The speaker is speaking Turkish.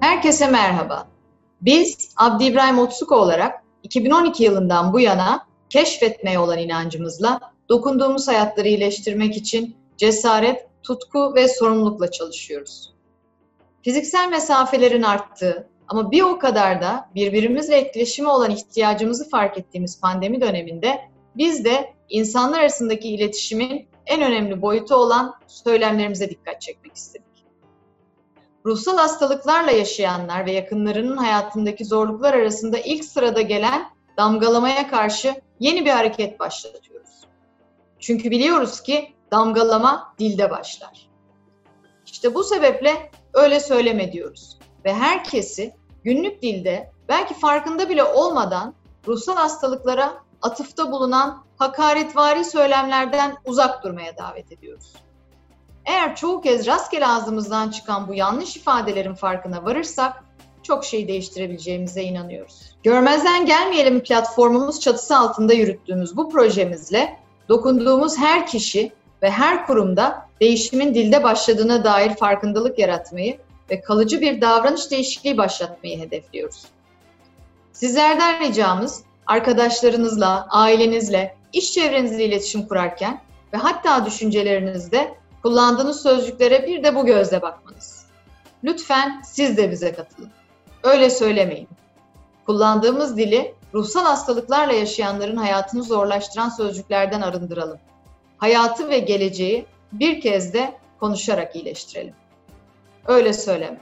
Herkese merhaba. Biz Abdi İbrahim Otsuko olarak 2012 yılından bu yana keşfetmeye olan inancımızla dokunduğumuz hayatları iyileştirmek için cesaret, tutku ve sorumlulukla çalışıyoruz. Fiziksel mesafelerin arttığı ama bir o kadar da birbirimizle etkileşime olan ihtiyacımızı fark ettiğimiz pandemi döneminde biz de insanlar arasındaki iletişimin en önemli boyutu olan söylemlerimize dikkat çekmek istedik. Ruhsal hastalıklarla yaşayanlar ve yakınlarının hayatındaki zorluklar arasında ilk sırada gelen damgalamaya karşı yeni bir hareket başlatıyoruz. Çünkü biliyoruz ki damgalama dilde başlar. İşte bu sebeple öyle söyleme diyoruz ve herkesi günlük dilde belki farkında bile olmadan ruhsal hastalıklara atıfta bulunan hakaretvari söylemlerden uzak durmaya davet ediyoruz. Eğer çoğu kez rastgele ağzımızdan çıkan bu yanlış ifadelerin farkına varırsak çok şey değiştirebileceğimize inanıyoruz. Görmezden gelmeyelim platformumuz çatısı altında yürüttüğümüz bu projemizle dokunduğumuz her kişi ve her kurumda değişimin dilde başladığına dair farkındalık yaratmayı ve kalıcı bir davranış değişikliği başlatmayı hedefliyoruz. Sizlerden ricamız arkadaşlarınızla, ailenizle, iş çevrenizle iletişim kurarken ve hatta düşüncelerinizde kullandığınız sözcüklere bir de bu gözle bakmanız. Lütfen siz de bize katılın. Öyle söylemeyin. Kullandığımız dili ruhsal hastalıklarla yaşayanların hayatını zorlaştıran sözcüklerden arındıralım. Hayatı ve geleceği bir kez de konuşarak iyileştirelim. Öyle söyleme.